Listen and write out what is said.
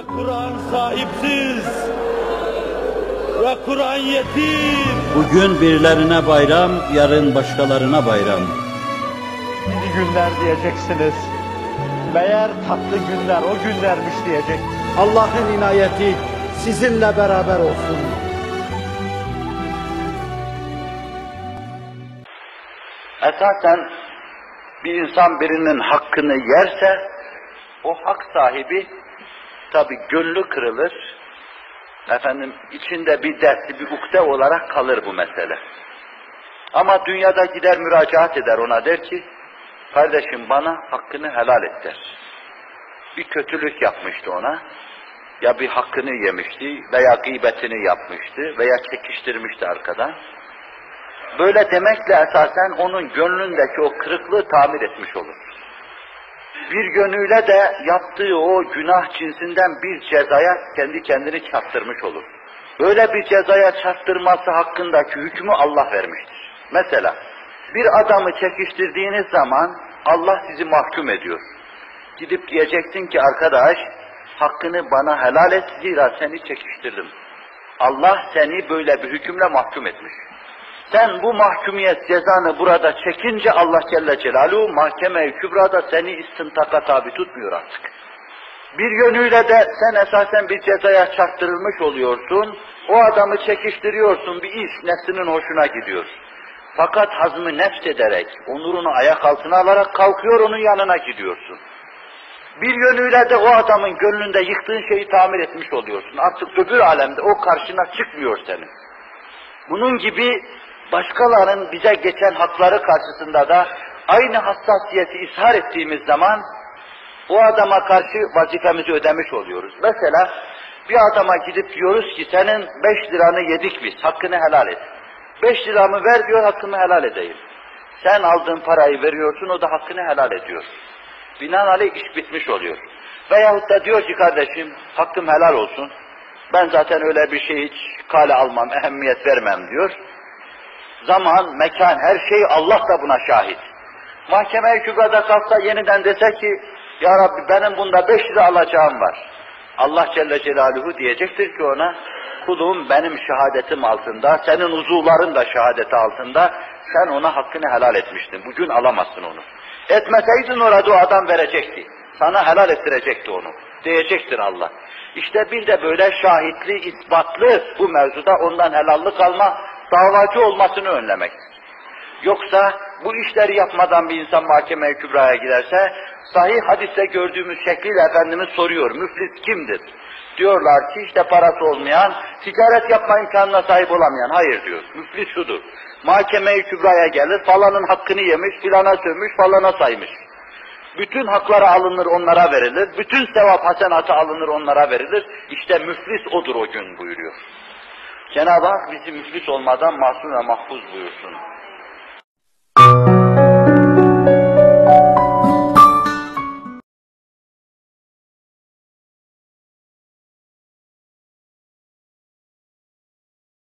Ve Kur'an sahipsiz. Ve Kur'an yetim. Bugün birilerine bayram, yarın başkalarına bayram. İyi günler diyeceksiniz. Meğer tatlı günler o günlermiş diyecek. Allah'ın inayeti sizinle beraber olsun. Esasen bir insan birinin hakkını yerse, o hak sahibi tabi gönlü kırılır, efendim içinde bir dertli, bir ukde olarak kalır bu mesele. Ama dünyada gider müracaat eder ona der ki, kardeşim bana hakkını helal et der. Bir kötülük yapmıştı ona, ya bir hakkını yemişti veya gıybetini yapmıştı veya çekiştirmişti arkadan. Böyle demekle esasen onun gönlündeki o kırıklığı tamir etmiş olur. Bir yönüyle de yaptığı o günah cinsinden bir cezaya kendi kendini çarptırmış olur. Böyle bir cezaya çarptırması hakkındaki hükmü Allah vermiştir. Mesela bir adamı çekiştirdiğiniz zaman Allah sizi mahkum ediyor. Gidip diyeceksin ki arkadaş hakkını bana helal et zira seni çekiştirdim. Allah seni böyle bir hükümle mahkum etmiş. Sen bu mahkumiyet cezanı burada çekince Allah Celle Celaluhu mahkeme-i kübrada seni istintaka tabi tutmuyor artık. Bir yönüyle de sen esasen bir cezaya çarptırılmış oluyorsun, o adamı çekiştiriyorsun, bir iş nefsinin hoşuna gidiyor. Fakat hazmı nefs ederek, onurunu ayak altına alarak kalkıyor, onun yanına gidiyorsun. Bir yönüyle de o adamın gönlünde yıktığın şeyi tamir etmiş oluyorsun. Artık öbür alemde o karşına çıkmıyor senin. Bunun gibi başkalarının bize geçen hakları karşısında da aynı hassasiyeti ishar ettiğimiz zaman o adama karşı vazifemizi ödemiş oluyoruz. Mesela bir adama gidip diyoruz ki senin beş liranı yedik biz, hakkını helal et. Beş liramı ver diyor, hakkımı helal edeyim. Sen aldığın parayı veriyorsun, o da hakkını helal ediyor. Binaenaleyh iş bitmiş oluyor. Veyahut da diyor ki kardeşim, hakkım helal olsun. Ben zaten öyle bir şey hiç kale almam, ehemmiyet vermem diyor. Zaman, mekan, her şey Allah da buna şahit. Mahkeme-i Kübra'da kalksa yeniden dese ki, Ya Rabbi benim bunda beş lira alacağım var. Allah Celle Celaluhu diyecektir ki ona, kulum benim şehadetim altında, senin uzuvların da şehadeti altında, sen ona hakkını helal etmiştin. Bugün alamazsın onu. Etmeseydin orada o adam verecekti. Sana helal ettirecekti onu. Diyecektir Allah. İşte bir de böyle şahitli, ispatlı bu mevzuda ondan helallik alma, davacı olmasını önlemektir. Yoksa bu işleri yapmadan bir insan mahkemeye kübraya giderse, sahih hadiste gördüğümüz şekliyle Efendimiz soruyor, müflis kimdir? Diyorlar ki işte parası olmayan, ticaret yapma imkanına sahip olamayan. Hayır diyor, müflis şudur. Mahkemeye kübraya gelir, falanın hakkını yemiş, filana sövmüş, falana saymış. Bütün hakları alınır onlara verilir, bütün sevap hasenatı alınır onlara verilir. İşte müflis odur o gün buyuruyor. Cenab-ı Hak bizi müflis olmadan masum ve mahfuz buyursun.